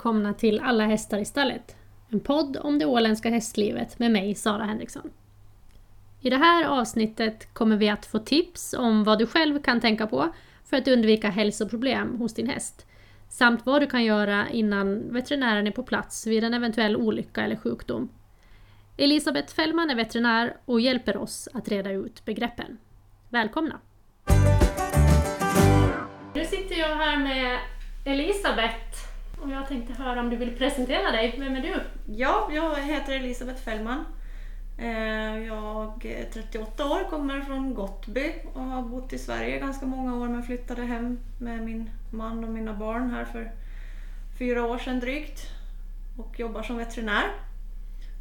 välkomna till Alla hästar i stallet. En podd om det åländska hästlivet med mig, Sara Henriksson. I det här avsnittet kommer vi att få tips om vad du själv kan tänka på för att undvika hälsoproblem hos din häst. Samt vad du kan göra innan veterinären är på plats vid en eventuell olycka eller sjukdom. Elisabeth Fällman är veterinär och hjälper oss att reda ut begreppen. Välkomna! Nu sitter jag här med Elisabeth och jag tänkte höra om du vill presentera dig. Vem är du? Ja, jag heter Elisabeth Fällman. Eh, jag är 38 år, kommer från Gottby och har bott i Sverige ganska många år men flyttade hem med min man och mina barn här för fyra år sedan drygt. Och jobbar som veterinär.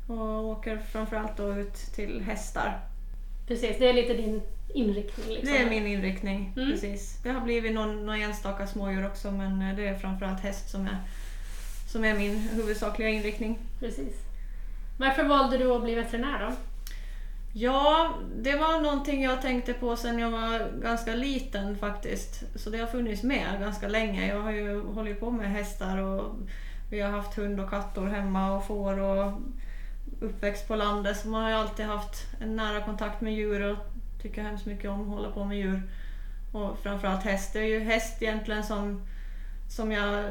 Och åker framförallt då ut till hästar. Precis, det är lite din inriktning. Liksom. Det är min inriktning, Mm. precis. Det har blivit någon, någon enstaka smådjur också men eh, det är framförallt häst som är, som är min huvudsakliga inriktning. Precis. Varför valde du att bli veterinär då? Ja, det var någonting jag tänkte på sedan jag var ganska liten faktiskt. Så det har funnits med ganska länge. Jag har ju hållit på med hästar och vi har haft hund och kattor hemma och får och uppväxt på landet. Så man har ju alltid haft en nära kontakt med djur och tycker hemskt mycket om att hålla på med djur. Och framförallt häst. Det är ju häst egentligen som, som jag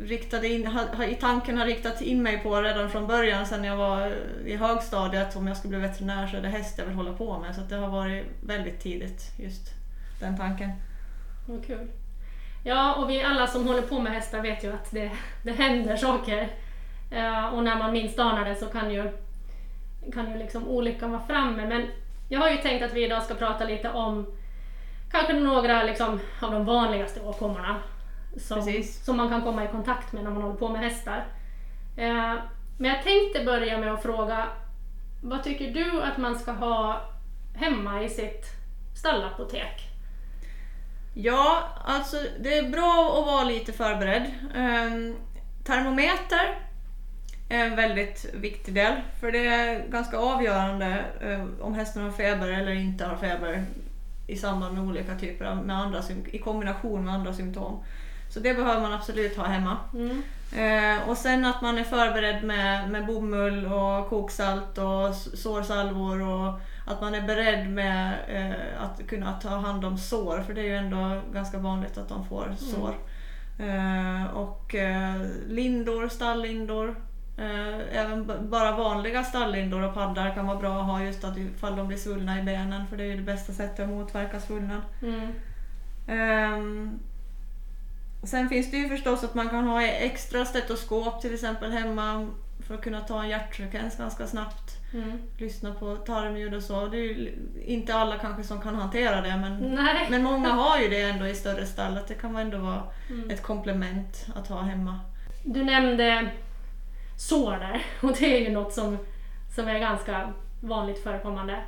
riktade in, ha, i tanken har riktat in mig på redan från början sen jag var i högstadiet. Om jag skulle bli veterinär så är det häst jag vill hålla på med. Så att det har varit väldigt tidigt just den tanken. Vad kul. Ja, och vi alla som håller på med hästar vet ju att det, det händer saker. Eh, och när man minst anar det så kan ju, kan ju liksom olyckan vara framme. Men jag har ju tänkt att vi idag ska prata lite om kanske några liksom, av de vanligaste åkommorna som, Precis. som man kan komma i kontakt med när man håller på med hästar. Eh, men jag tänkte börja med att fråga, vad tycker du att man ska ha hemma i sitt stallapotek? Ja, alltså det är bra att vara lite förberedd. Ehm, termometer är en väldigt viktig del. För det är ganska avgörande eh, om hästen har feber eller inte har feber i samband med olika typer av, med andra, i kombination med andra symptom. Så det behöver man absolut ha hemma. Mm. Eh, och sen att man är förberedd med, med bomull och koksalt och sårsalvor och att man är beredd med eh, att kunna ta hand om sår för det är ju ändå ganska vanligt att de får sår. Eh, och eh, lindor, stalllindor. Eh, även bara vanliga stalllindor och paddar kan vara bra att ha just att ifall de blir svullna i benen för det är ju det bästa sättet att motverka svullnad. Mm. Ehm, sen finns det ju förstås att man kan ha extra stetoskop till exempel hemma för att kunna ta en hjärtfrekvens ganska snabbt. Mm. Lyssna på tarmljud och så. Det är ju inte alla kanske som kan hantera det men, Nej. men många har ju det ändå i större stall. Att det kan ändå vara Mm. ett komplement att ha hemma. Du nämnde sår där och det är ju något som, som är ganska vanligt förekommande.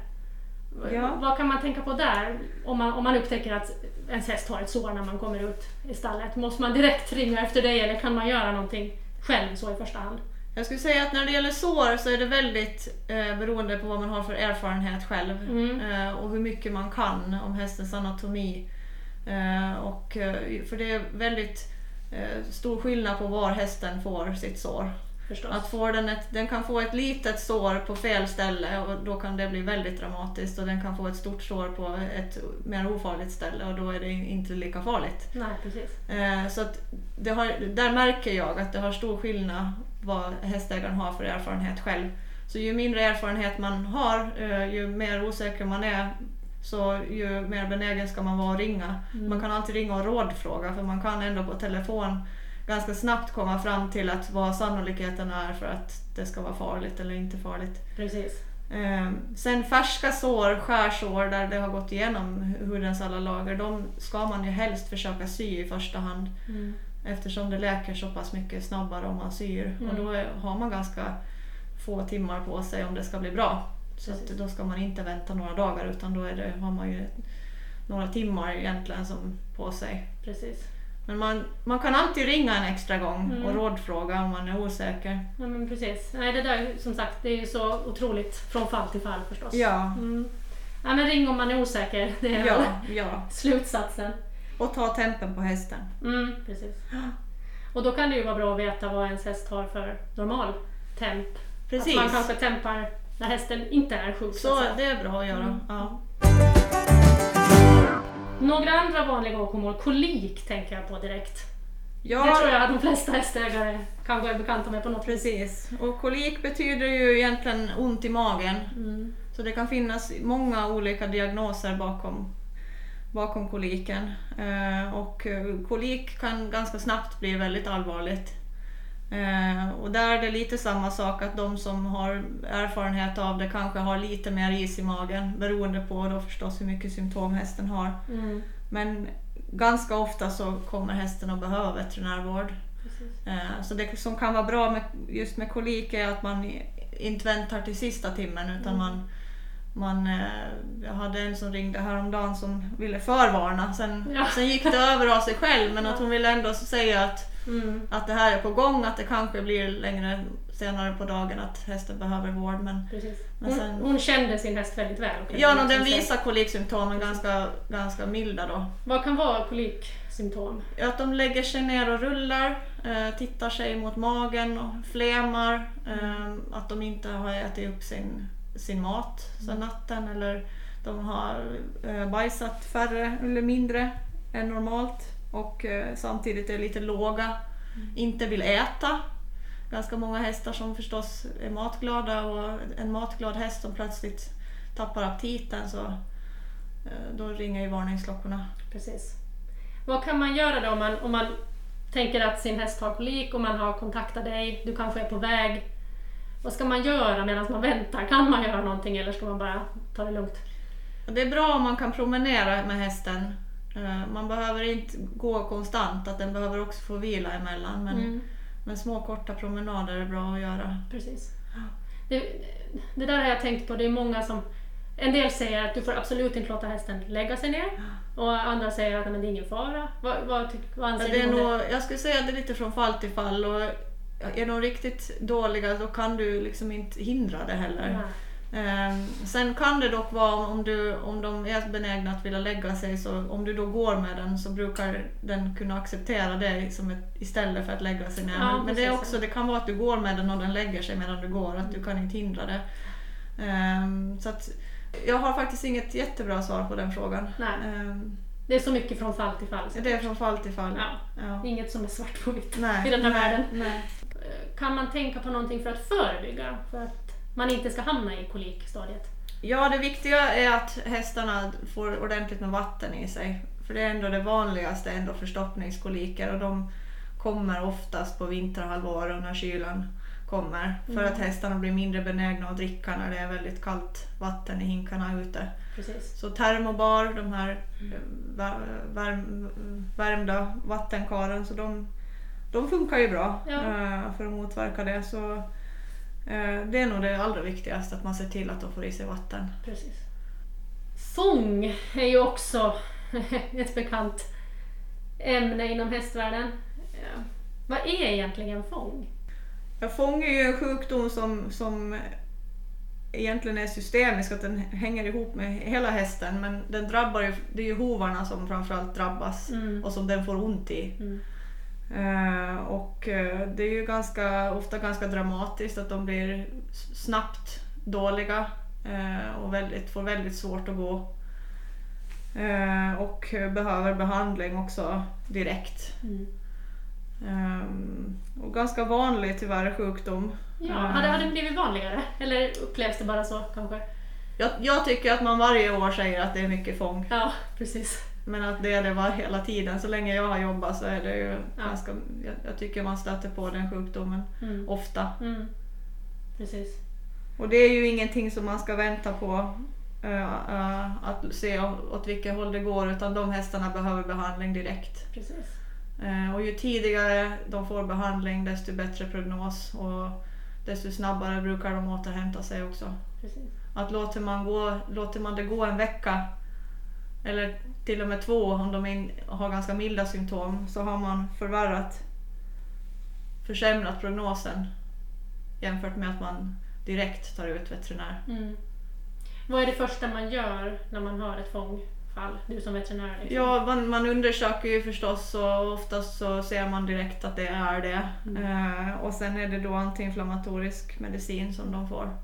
Ja. Vad kan man tänka på där om man, om man upptäcker att ens häst har ett sår när man kommer ut i stallet? Måste man direkt ringa efter dig eller kan man göra någonting själv så i första hand? Jag skulle säga att när det gäller sår så är det väldigt eh, beroende på vad man har för erfarenhet själv. Mm. Eh, och hur mycket man kan om hästens anatomi. Eh, och, eh, för det är väldigt eh, stor skillnad på var hästen får sitt sår. Förstås. Att får den, ett, den kan få ett litet sår på fel ställe och då kan det bli väldigt dramatiskt och den kan få ett stort sår på ett mer ofarligt ställe och då är det inte lika farligt. Nej, precis. Eh, Så det har, där märker jag att det har stor skillnad vad hästägaren har för erfarenhet själv. Så ju mindre erfarenhet man har, eh, ju mer osäker man är, så ju mer benägen ska man vara att ringa. Mm. Man kan alltid ringa och rådfråga för man kan ändå på telefon ganska snabbt komma fram till att vad sannolikheten är för att det ska vara farligt eller inte farligt. Precis. Eh, sen färska sår, skärsår där det har gått igenom hudens alla lager, de ska man ju helst försöka sy i första hand. Mm. Eftersom det läker så pass mycket snabbare om man syr. Mm. Och då har man ganska få timmar på sig om det ska bli bra. Så då ska man inte vänta några dagar utan då det, har man ju några timmar egentligen som på sig. Precis. Men man, man kan alltid ringa en extra gång Mm. och rådfråga om man är osäker. Ja, men precis. Nej, det där som sagt, det är ju så otroligt från fall till fall förstås. Ja, Mm. Ja, men ring om man är osäker. Det är ja, ja. slutsatsen. Och ta tempen på hästen. Mm, precis. Och då kan det ju vara bra att veta vad ens häst har för normal temp. Precis. Att man kanske tempar när hästen inte är sjuk. Så säga. det är bra att göra. Mm. Ja. Några andra vanliga åkommor, kolik tänker jag på direkt. Ja, Det tror jag att de flesta hästägare kanske är bekanta med på något. Precis. Och kolik betyder ju egentligen ont i magen. Mm. Så det kan finnas många olika diagnoser bakom, bakom koliken. Eh, och eh, kolik kan ganska snabbt bli väldigt allvarligt. Eh, och där är det lite samma sak att de som har erfarenhet av det kanske har lite mer is i magen beroende på då förstås hur mycket symptom hästen har. Mm. Men ganska ofta så kommer hästen att behöva veterinärvård. Eh, Så det som kan vara bra med, just med kolik är att man inte väntar till sista timmen utan Mm. man, man eh, jag hade en som ringde häromdagen som ville förvarna. Sen, Ja. sen gick det över av sig själv men att Ja. hon ville ändå säga att, Mm. att det här är på gång, att det kanske blir längre senare på dagen att hästen behöver vård. Men, Precis. Men Hon, sen- hon kände sin häst väldigt väl. ja, liksom den visar koliksymptomen ganska, ganska milda då. Vad kan vara koliksymptom? Att de lägger sig ner och rullar, eh, tittar sig mot magen och flemar. Eh, att de inte har ätit upp sin, sin mat sen natten eller de har eh, bajsat färre eller mindre än normalt och eh, samtidigt är lite låga, inte vill äta. Ganska många hästar som förstås är matglada och en matglad häst som plötsligt tappar aptiten så eh, då ringer ju varningsklockorna. Precis. Vad kan man göra då om man, om man tänker att sin häst har kolik och man har kontaktat dig, du kanske är på väg. Vad ska man göra medan man väntar? Kan man göra någonting eller ska man bara ta det lugnt? Det är bra om man kan promenera med hästen. Eh, Man behöver inte gå konstant, att den behöver också få vila emellan. Men, Mm. men små korta promenader är bra att göra. Precis. Det, det där har jag tänkt på, det är många som... En del säger att du får absolut inte låta hästen lägga sig ner och andra säger att "Nej, men det är ingen fara. Vad, vad, vad Ja, anser det är du om nog, jag skulle säga att det är lite från fall till fall. Och är de riktigt dåliga då kan du liksom inte hindra det heller. Ehm, sen kan det dock vara om, du, om de är benägna att vilja lägga sig, så om du då går med den så brukar den kunna acceptera det som ett, istället för att lägga sig ner. Ja, Men det, är också, det kan vara att du går med den och den lägger sig medan du går, att du kan inte hindra det. Ehm, så att, jag har faktiskt inget jättebra svar på den frågan. Nej. Ehm, Det är så mycket från fall till fall. så det är från fall till fall. Ja, Ja. inget som är svart på vitt Nej, i den här nej, världen. Nej. Kan man tänka på någonting för att förebygga? För att man inte ska hamna i kolikstadiet? Ja, det viktiga är att hästarna får ordentligt med vatten i sig. För det är ändå det vanligaste, ändå förstoppningskoliker och de kommer oftast på vinterhalvåret när kylan kommer. För Mm. att hästarna blir mindre benägna att dricka när det är väldigt kallt vatten i hinkarna ute. Precis. Så termobar, de här eh, vär- värm, värmda vattenkaren, så de, de funkar ju bra Ja. eh, för att motverka det. Så eh, det är nog det allra viktigaste, att man ser till att de får i sig vatten. Precis. Fång är ju också ett bekant ämne inom hästvärlden. Ja. Vad är egentligen fång? Ja, fång är ju en sjukdom som, som egentligen är systemisk, att den hänger ihop med hela hästen. Men den drabbar ju, det är ju hovarna som framförallt drabbas Mm. och som den får ont i. Mm. Eh, och eh, det är ju ganska, ofta ganska dramatiskt att de blir snabbt dåliga eh, och väldigt, får väldigt svårt att gå. Och behöver behandling också direkt. Mm. Och ganska vanlig tyvärr sjukdom. Ja, hade, hade det blivit vanligare? Eller upplevs det bara så kanske? Jag, jag tycker att man varje år säger att det är mycket fång. Ja, precis. Men att det är det var hela tiden. Så länge jag har jobbat så är det ju Ja. ganska... Jag, jag tycker man stöter på den sjukdomen Mm. ofta. Mm. Precis. Och det är ju ingenting som man ska vänta på eh, eh, att se åt vilket håll det går utan de hästarna behöver behandling direkt. Precis. Eh, och ju tidigare de får behandling desto bättre prognos och desto snabbare brukar de återhämta sig också. Precis. Att låter man, gå, låter man det gå en vecka eller till och med två om de in, har ganska milda symptom så har man förvärrat, försämrat prognosen jämfört med att man direkt tar ut veterinär. Mm. Vad är det första man gör när man har ett fång fall? Du som veterinär. Liksom. Ja, man, man undersöker ju förstås och oftast så ser man direkt att det är det. Mm. Eh, och sen är det då antiinflammatorisk medicin som de får.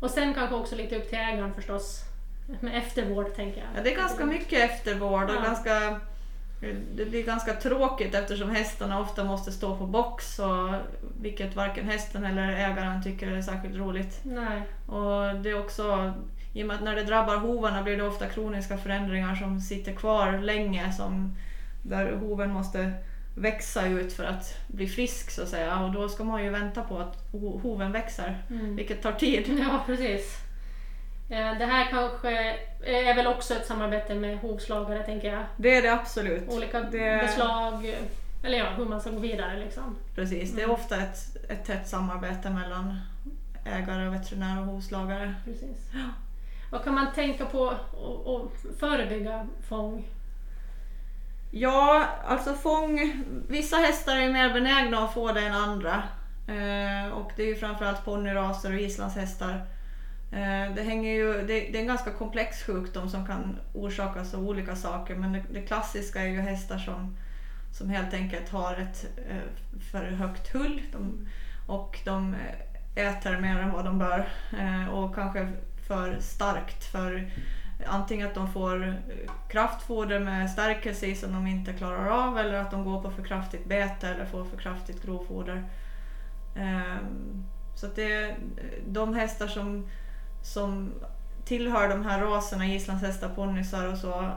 Och sen kanske också lite upp till ägaren förstås. Med eftervård tänker jag. Ja, det är ganska mycket eftervård och Ja. ganska, det blir ganska tråkigt eftersom hästarna ofta måste stå på box och vilket varken hästen eller ägaren tycker är särskilt roligt. Nej. Och det är också, i och med att när det drabbar hovarna blir det ofta kroniska förändringar som sitter kvar länge som, där hoven måste växa ut för att bli frisk så att säga och då ska man ju vänta på att ho- hoven växer, Mm. vilket tar tid. Ja, precis. Eh, Det här kanske är väl också ett samarbete med hovslagare tänker jag. Det är det absolut. Olika Det- beslag, eller ja, hur man ska gå vidare liksom. Precis, det är Mm. ofta ett, ett tätt samarbete mellan ägare, veterinär och hovslagare. Precis. Vad kan man tänka på att förebygga fång? Ja, alltså fång. Vissa hästar är mer benägna att få det än andra. Eh, och det är ju framförallt ponnyraser och islandshästar. Eh, det, hänger ju, det, det är en ganska komplex sjukdom som kan orsakas av olika saker. Men det, det klassiska är ju hästar som, som helt enkelt har ett eh, för högt hull. De, och de eh, äter mer än vad de bör. Och kanske för starkt. för Antingen att de får kraftfoder med stärkelse i som de inte klarar av eller att de går på för kraftigt bete eller får för kraftigt grovfoder. Ehm, så att det är de hästar som, som tillhör de här raserna, islandshästar, ponnysar och så,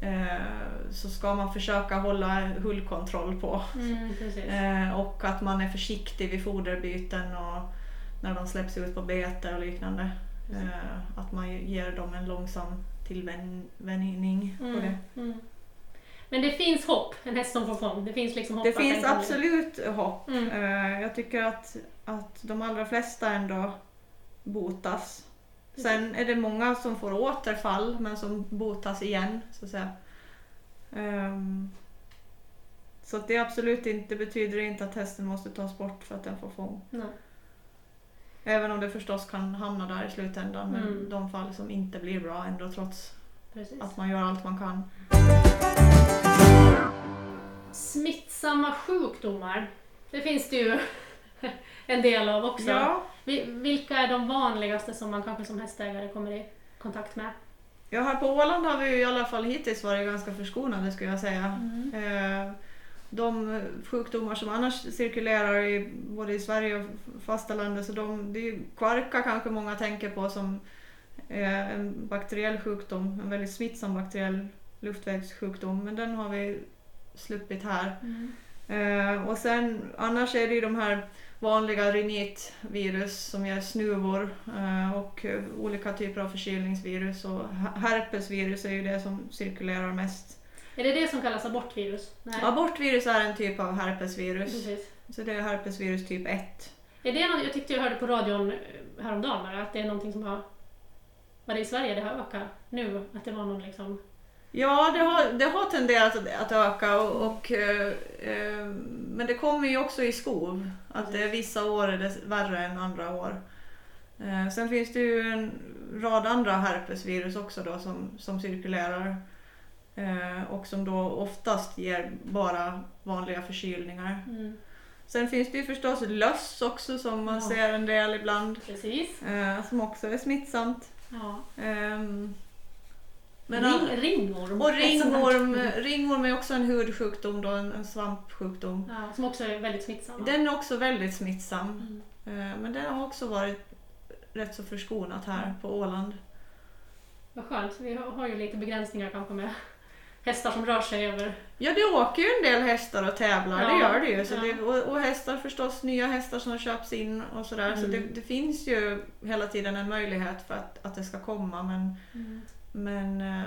eh, så ska man försöka hålla hullkontroll på. Mm. Eh, och att man är försiktig vid foderbyten och när de släpps ut på bete och liknande. Eh, att man ger dem en långsam tillvänjning på Mm, det. mm. Men det finns hopp, en häst som får fång. Det finns liksom hopp Det finns absolut hopp. Mm. Eh, jag tycker att, att de allra flesta ändå botas. Sen är det många som får återfall men som botas igen så att säga. Ehm, så att det absolut inte betyder inte att hästen måste tas bort för att den får fång. Nej. Även om det förstås kan hamna där i slutändan. Men Mm. de fall som inte blir bra ändå trots Precis. att man gör allt man kan. Smittsamma sjukdomar. Det finns det ju en del av också. Ja, Vilka är de vanligaste som man kanske som hästägare kommer i kontakt med? ja, här på Åland har vi i alla fall hittills varit ganska förskonade skulle jag säga. Eh, De sjukdomar som annars cirkulerar i, både i Sverige och fastlandet, så de, det är kvarka kanske många tänker på som är en bakteriell sjukdom, en väldigt smittsam bakteriell luftvägssjukdom, men den har vi sluppit här. Eh, och sen annars är det ju de här vanliga rinitvirus som ger snuvor eh, och eh, olika typer av förkylningsvirus och her- herpesvirus är ju det som cirkulerar mest. Är det det som kallas abortvirus? Nej. Abortvirus är en typ av herpesvirus. Precis. Så det är herpesvirus typ 1. Är det något, jag tyckte jag hörde på radion eh, häromdagen bara, att det är någonting som har... Var det i Sverige det har ökat nu? Att det var någon liksom... Ja, det har, det har tenderat att, öka och, och, eh, eh, men det kommer ju också i skov. Att det är vissa år är det värre än andra år. Eh, sen finns det ju en rad andra herpesvirus också då som, som cirkulerar. Eh, och som då oftast ger bara vanliga förkylningar. Mm. Sen finns det ju förstås löss också som man Ja. ser en del ibland. Precis. Eh, som också är smittsamt. Ja. Men Ring, ringorm. och sånt här- ringorm, ringorm är också en hudsjukdom, då, en, en svampsjukdom. Ja, som också är väldigt smittsam. Den är också väldigt smittsam. Mm. Eh, Men den har också varit rätt så förskonat här Mm. på Åland. Vad skönt. Vi har ju lite begränsningar kanske med hästar som rör sig över... Ja, det åker ju en del hästar och tävlar, det Ja, gör det ju. Så ja. det, och, och hästar förstås, nya hästar som köps in och sådär. Så Mm. det, det finns ju hela tiden en möjlighet för att, att det ska komma. Men, men eh,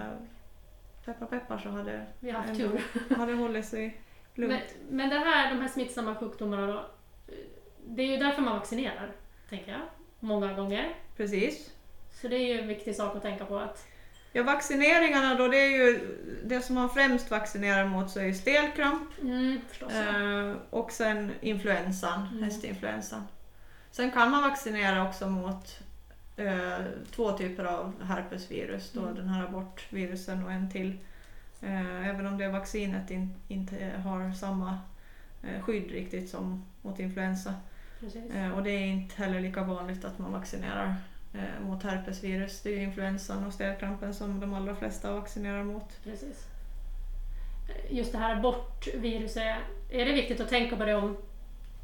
peppar peppar så har det, Vi har haft ändå- tur. har det hållit sig lugnt. Men, men det här, de här smittsamma sjukdomarna då, det är ju därför man vaccinerar, tänker jag. Många gånger. Precis. Så det är ju en viktig sak att tänka på att... Ja, vaccineringarna då, det är ju det som man främst vaccinerar mot så är ju stelkramp Mm, förstås. ja. eh, och sen influensan, Mm. hästinfluensan. Sen kan man vaccinera också mot eh, två typer av herpesvirus. Då, Mm. Den här abortvirusen och en till. Eh, även om det vaccinet in, inte har samma eh, skydd riktigt som mot influensa. Och det är inte heller lika vanligt att man vaccinerar mot herpesvirus. Det är ju influensan och stelkrampen som de allra flesta vaccinerar mot. Precis. Just det här abortviruset, är det viktigt att tänka på det om,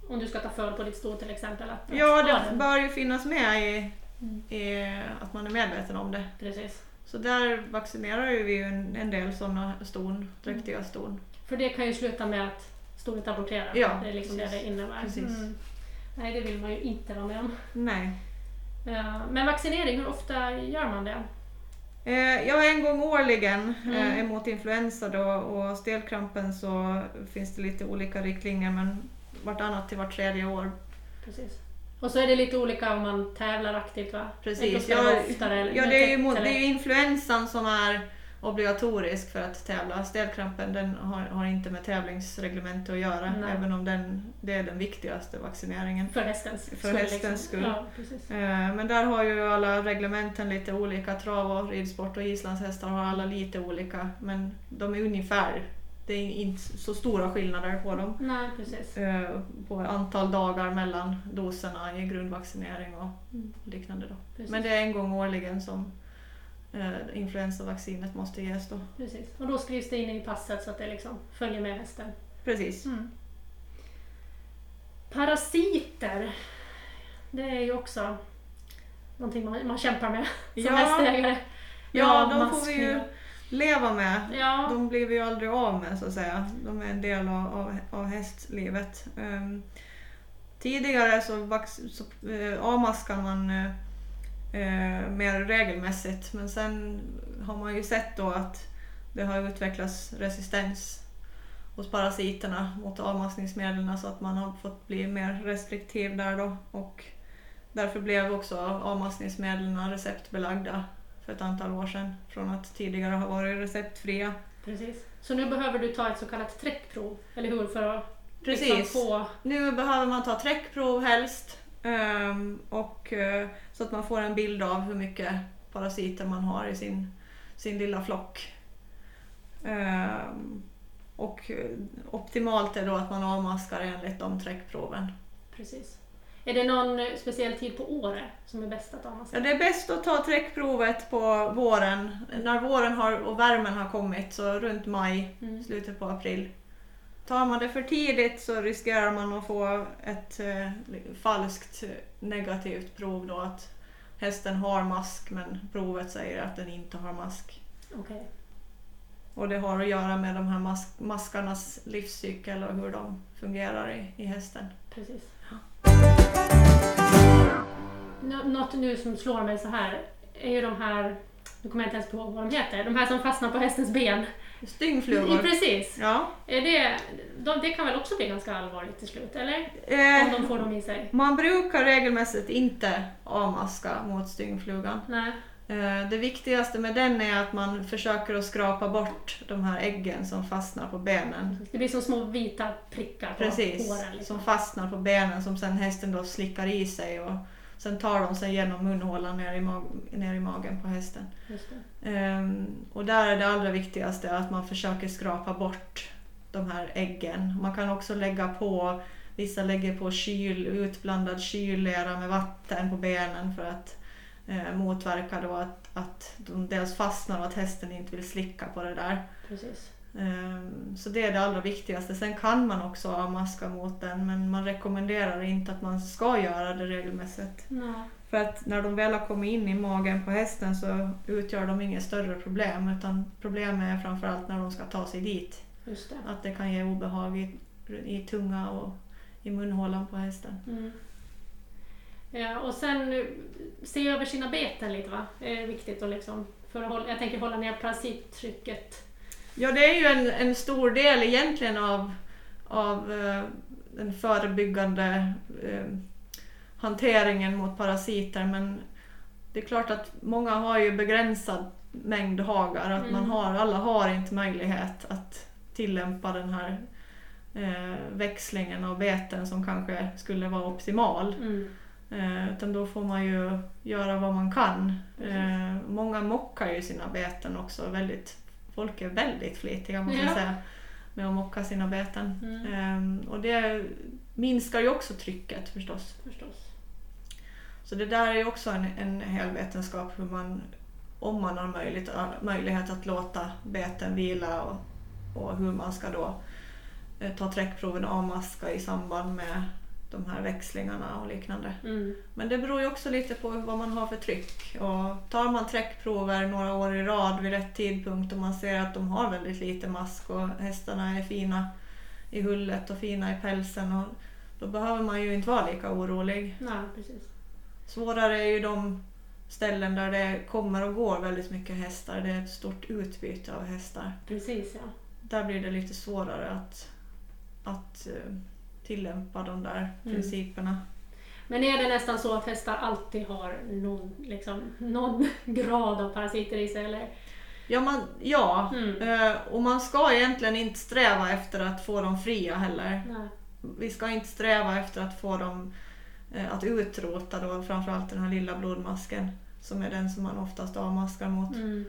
om du ska ta föl på ditt sto till exempel? Att, Ja, det bör ju finnas med i, Mm. att man är medveten om det. Precis. Så där vaccinerar vi ju en, en del sådana ston, dräktiga ston. För det kan ju sluta med att stoet aborterar. Ja, det är liksom precis. det det innebär. Precis. Mm. Nej, det vill man ju inte vara med om. Nej. Ja, men vaccinering, hur ofta gör man det? Eh, ja, en gång årligen Mm. eh, emot influensa då och stelkrampen så finns det lite olika riktlinjer men vartannat till vart tredje år. Precis. Och så är det lite olika om man tävlar aktivt va? Precis. Ja, oftare, ja, det är ju, det är ju influensan som är obligatorisk för att tävla. Stelkrampen den har, har inte med tävlingsreglementet att göra Nej. även om den, det är den viktigaste vaccineringen. För hästens För hästens skull. Ja. Eh, Men där har ju alla reglementen lite olika. Trav och ridsport och islandshästar har alla lite olika. Men de är ungefär. Det är inte så stora skillnader på dem. Nej, precis. eh, På antal dagar mellan doserna i grundvaccinering och Mm. liknande. Då. Precis. Men det är en gång årligen som eh, influensavaccinet måste ges då. precis. Och då skrivs det in i passet så att det liksom följer med hästen. Precis. Mm. Parasiter. Det är ju också någonting man, man kämpar med som Ja. hästägare. Ja, Ja, de får vi ju. Leva med. Ja, De blir vi ju aldrig av med så att säga. De är en del av, av, av hästlivet. Ehm, tidigare så, vax, så uh, avmaskar man eh, eh, mer regelmässigt men sen har man ju sett då att det har utvecklats resistens hos parasiterna mot avmaskningsmedlen så att man har fått bli mer restriktiv där då och därför blev också avmaskningsmedlen receptbelagda för ett antal år sedan från att tidigare ha varit receptfria. precis. Så nu behöver du ta ett så kallat träckprov, eller hur? För att Precis. liksom få... Nu behöver man ta träckprov helst ehm, och, eh, så att man får en bild av hur mycket parasiter man har i sin, sin lilla flock. Ehm, och eh, optimalt är då att man avmaskar enligt de träckproven. Precis. Är det någon eh, speciell tid på året som är bäst att avmaska? Ja, det är bäst att ta träckprovet på våren. När våren har, och värmen har kommit, så runt maj, Mm. slutet på april. Tar man det för tidigt så riskerar man att få ett eh, falskt eh, negativt prov då att hästen har mask men provet säger att den inte har mask. Okej. Och det har att göra med de här mask- maskarnas livscykel och hur de fungerar i, i hästen. Precis. Nå- Något nu som slår mig så här är ju de här, nu kommer jag inte ens ihåg vad de heter, de här som fastnar på hästens ben. Styngflugor. Precis. Ja. Det, de, det kan väl också bli ganska allvarligt till slut, eller? Om Eh, de får dem i sig? man brukar regelmässigt inte avmaska mot styngflugan. Nej. Eh, Det viktigaste med den är att man försöker att skrapa bort de här äggen som fastnar på benen. Det blir som små vita prickar på Precis, håren. Liksom. som fastnar på benen som sen hästen då slickar i sig och sen tar de sig genom munhålan ner i, mag- ner i magen på hästen. Ehm, och där är det allra viktigaste att man försöker skrapa bort de här äggen. Man kan också lägga på, vissa lägger på kyl, utblandad kyllera med vatten på benen för att eh, motverka då att, att de dels fastnar och att hästen inte vill slicka på det där. Precis. Ehm, Så det är det allra viktigaste. Sen kan man också avmaska mot den men man rekommenderar inte att man ska göra det regelmässigt. Ja. För att när de väl har kommit in i magen på hästen så utgör de inget större problem utan problemet är framförallt när de ska ta sig dit. Det. Att det kan ge obehag i, i tunga och i munhålan på hästen. Mm. Ja, och sen se över sina beten lite va? Det är viktigt att liksom, för att hålla, jag tänker hålla ner parasittrycket. Ja, det är ju en, en stor del egentligen av, av eh, den förebyggande eh, hanteringen mot parasiter men det är klart att många har ju begränsad mängd hagar. Att man Mm. har, alla har inte möjlighet att tillämpa den här eh, växlingen av beten som kanske skulle vara optimal. Mm. Eh, utan då får man ju göra vad man kan. Eh, många mockar ju sina beten också. Väldigt, folk är väldigt flitiga måste jag Ja. säga med att mocka sina beten. Mm. Eh, och det minskar ju också trycket förstås. Förstås. Så det där är ju också en, en hel vetenskap hur man, om man har möjlighet, möjlighet att låta beten vila och, och hur man ska då eh, ta träckproven och avmaska i samband med de här växlingarna och liknande. Mm. Men det beror ju också lite på vad man har för tryck. Och tar man träckprover några år i rad vid rätt tidpunkt och man ser att de har väldigt lite mask och hästarna är fina i hullet och fina i pälsen och då behöver man ju inte vara lika orolig. Nej, precis. Svårare är ju de ställen där det kommer och går väldigt mycket hästar. Det är ett stort utbyte av hästar. Precis, ja. Där blir det lite svårare att, att eh, tillämpa de där Mm. principerna. Men är det nästan så att hästar alltid har någon, liksom, någon grad av parasiter i sig? Eller? Ja, man, ja. Mm. Eh, och man ska egentligen inte sträva efter att få dem fria heller. Nej. Vi ska inte sträva efter att få dem eh, att utrota då framförallt den här lilla blodmasken som är den som man oftast avmaskar mot. Mm.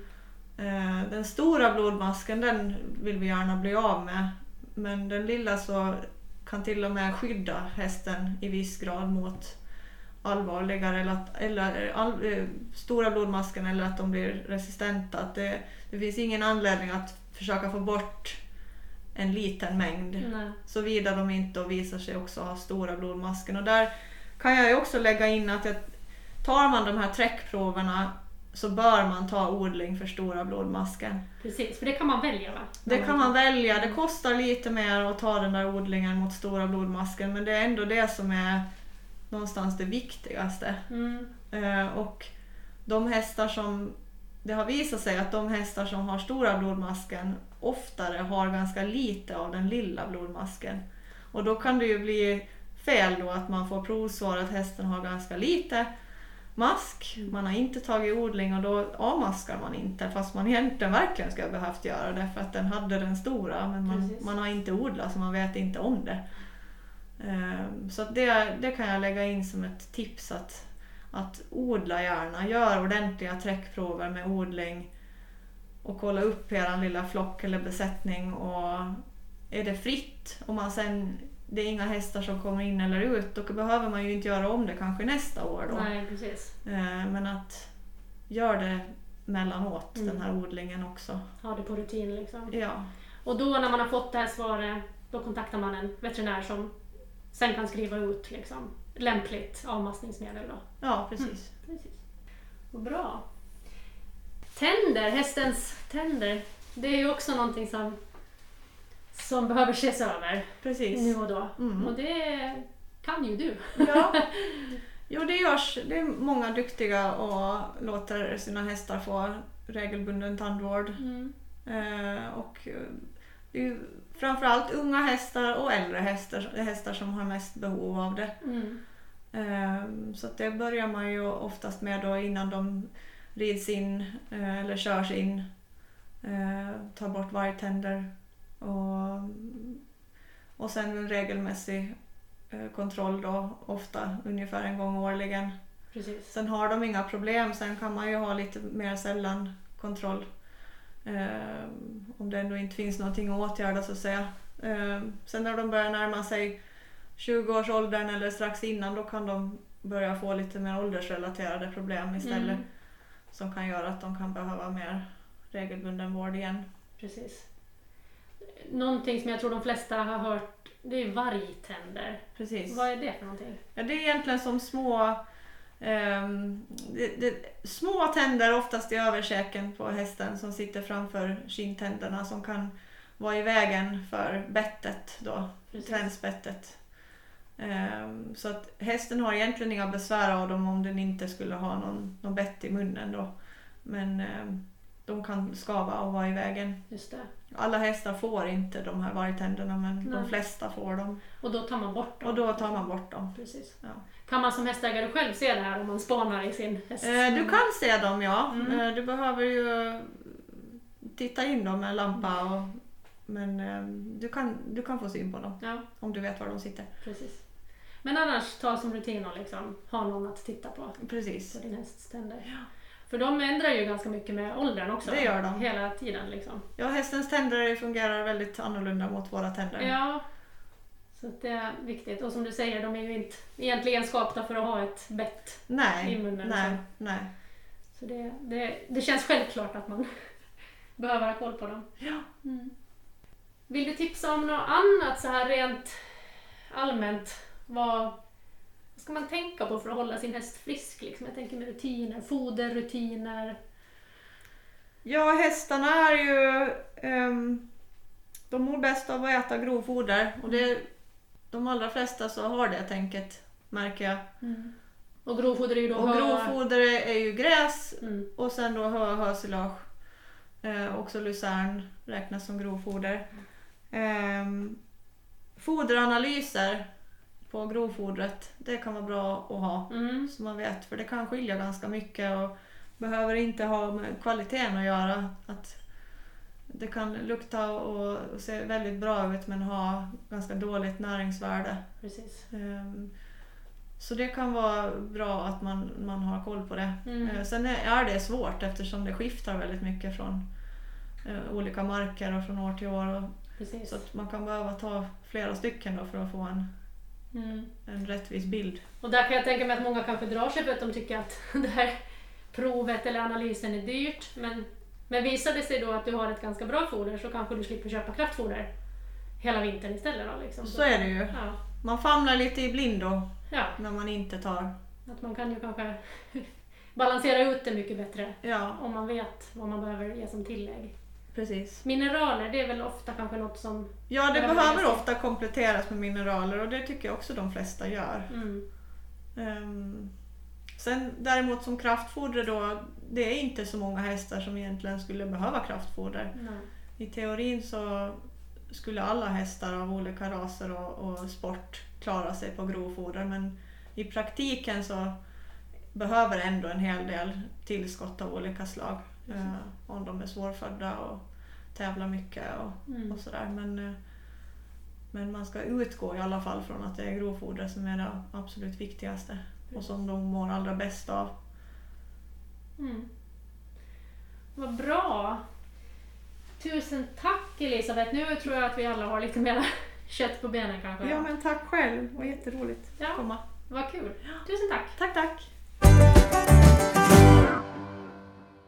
Eh, Den stora blodmasken den vill vi gärna bli av med. Men den lilla så kan till och med skydda hästen i viss grad mot allvarligare eller, att, eller all, eh, stora blodmasken eller att de blir resistenta. Att det, det finns ingen anledning att försöka få bort en liten mängd såvida de inte då visar sig också ha stora blodmasken. Och där kan jag ju också lägga in att jag, tar man de här träckproverna så bör man ta odling för stora blodmasken. Precis, för det kan man välja va? Det kan man välja. Det kostar lite mer att ta den där odlingen mot stora blodmasken men det är ändå det som är någonstans det viktigaste. Mm. Eh, och de hästar som det har visat sig att de hästar som har stora blodmasken oftare har ganska lite av den lilla blodmasken. Och då kan det ju bli fel då att man får provsvar att hästen har ganska lite mask. Man har inte tagit odling och då avmaskar man inte fast man egentligen verkligen skulle ha behövt göra det för att den hade den stora men man, Precis. man har inte odlat så man vet inte om det. Ehm, Så det, det kan jag lägga in som ett tips att, att odla gärna. Gör ordentliga träckprover med odling och kolla upp er lilla flock eller besättning och är det fritt och man sen det är inga hästar som kommer in eller ut då behöver man ju inte göra om det kanske nästa år då. Nej, precis. Eh, Men att gör det mellanåt Mm. den här odlingen också. Ha det på rutin liksom. Ja, Och då när man har fått det här svaret, då kontaktar man en veterinär som sen kan skriva ut liksom, lämpligt avmaskningsmedel. Då. ja precis. Precis. Vad bra. Tänder, hästens tänder. Det är ju också någonting som, som behöver ses över precis. nu och då. Mm. Och det kan ju du. Ja. Jo, det görs. Det är många duktiga och låter sina hästar få regelbunden tandvård. Mm. Eh, och eh, det är framförallt unga hästar och äldre hästar, hästar som har mest behov av det. Mm. Eh, så det börjar man ju oftast med då innan de rids in eh, eller körs in. Eh, tar bort vargtänder och, och sen en regelmässig eh, kontroll då, ofta ungefär en gång årligen. Precis. Sen har de inga problem, sen kan man ju ha lite mer sällan kontroll. Eh, om det ändå inte finns någonting att åtgärda så att säga. Eh, sen när de börjar närma sig 20-årsåldern eller strax innan då kan de börja få lite mer åldersrelaterade problem istället. Mm. Som kan göra att de kan behöva mer regelbunden vård igen. Precis. Någonting som jag tror de flesta har hört, det är vargtänder. Precis. Vad är det för någonting? Ja, det är egentligen som små ehm, det, det, små tänder oftast i överkäken på hästen som sitter framför kindtänderna som kan vara i vägen för bettet då, Precis. tränsbettet. Ehm, så att hästen har egentligen inga besvär av dem om den inte skulle ha någon, någon bett i munnen då. Men ehm, de kan skava och vara i vägen. Just det. Alla hästar får inte de här vargtänderna men Nej. de flesta får dem. Och då tar man bort dem. Och då tar man bort dem. Precis. Ja. Kan man som hästägare själv se det här om man spanar i sin häst? Eh, du kan se dem ja. Mm. Eh, du behöver ju titta in dem med lampa. Och, men eh, du, kan, du kan få syn på dem Ja, om du vet var de sitter. precis. Men annars ta som rutin och liksom ha någon att titta på. Precis. På din hästs tänder. För de ändrar ju ganska mycket med åldern också. Det gör de. Hela tiden liksom. Ja, hästens tänder fungerar väldigt annorlunda mot våra tänder. Ja. Så det är viktigt. Och som du säger, de är ju inte egentligen skapta för att ha ett bett. Nej, I munnen, nej, så. nej. Så det, det, det känns självklart att man behöver ha koll på dem. Ja. Mm. Vill du tipsa om något annat så här rent allmänt? Vad ska man tänka på för att hålla sin häst frisk? Liksom? Jag tänker med rutiner, foderrutiner. Ja, hästarna är ju... ehm, de mår bäst av att äta grovfoder och det, de allra flesta så har det tänket märker jag. Och grovfoder är ju då Och hö- grovfoder är, ju gräs Mm. och sen då hö, hösilage. Eh, också lucern räknas som grovfoder. Ehm, foderanalyser på grovfodret, det kan vara bra att ha. Mm. Så man vet, för det kan skilja ganska mycket och behöver inte ha med kvaliteten att göra. Att det kan lukta och se väldigt bra ut men ha ganska dåligt näringsvärde. Precis. Ehm, Så det kan vara bra att man, man har koll på det. Mm. Eh, Sen är det svårt eftersom det skiftar väldigt mycket från eh, olika marker och från år till år. Precis. så att man kan behöva ta flera stycken då för att få en, Mm. en rättvis bild. Och där kan jag tänka mig att många kanske drar sig för att de tycker att det här provet eller analysen är dyrt. Men, men visar det sig då att du har ett ganska bra foder så kanske du slipper köpa kraftfoder hela vintern istället. Då, liksom. Så är det ju. Ja, Man famlar lite i blindo ja, när man inte tar. att man kan ju kanske balansera ut det mycket bättre Ja, om man vet vad man behöver ge som tillägg. Precis. Mineraler, det är väl ofta kanske något som... Ja, det Behöver ofta kompletteras med mineraler och det tycker jag också de flesta gör. Mm, Ehm, sen däremot som kraftfoder då, det är inte så många hästar som egentligen skulle behöva kraftfoder. nej. I teorin så skulle alla hästar av olika raser och, och sport klara sig på grovfoder men i praktiken så behöver ändå en hel del tillskott av olika slag. eh, om de är svårfödda och tävlar mycket och, Mm. och sådär. Men, eh, men man ska utgå i alla fall från att det är grovfoder som är det absolut viktigaste och som de mår allra bäst av. Mm. Vad bra! Tusen tack Elisabeth. Nu tror jag att vi alla har lite mer kött på benen kanske. Ja men tack själv, det var jätteroligt Ja. att komma. Vad kul. Tusen tack! Tack tack!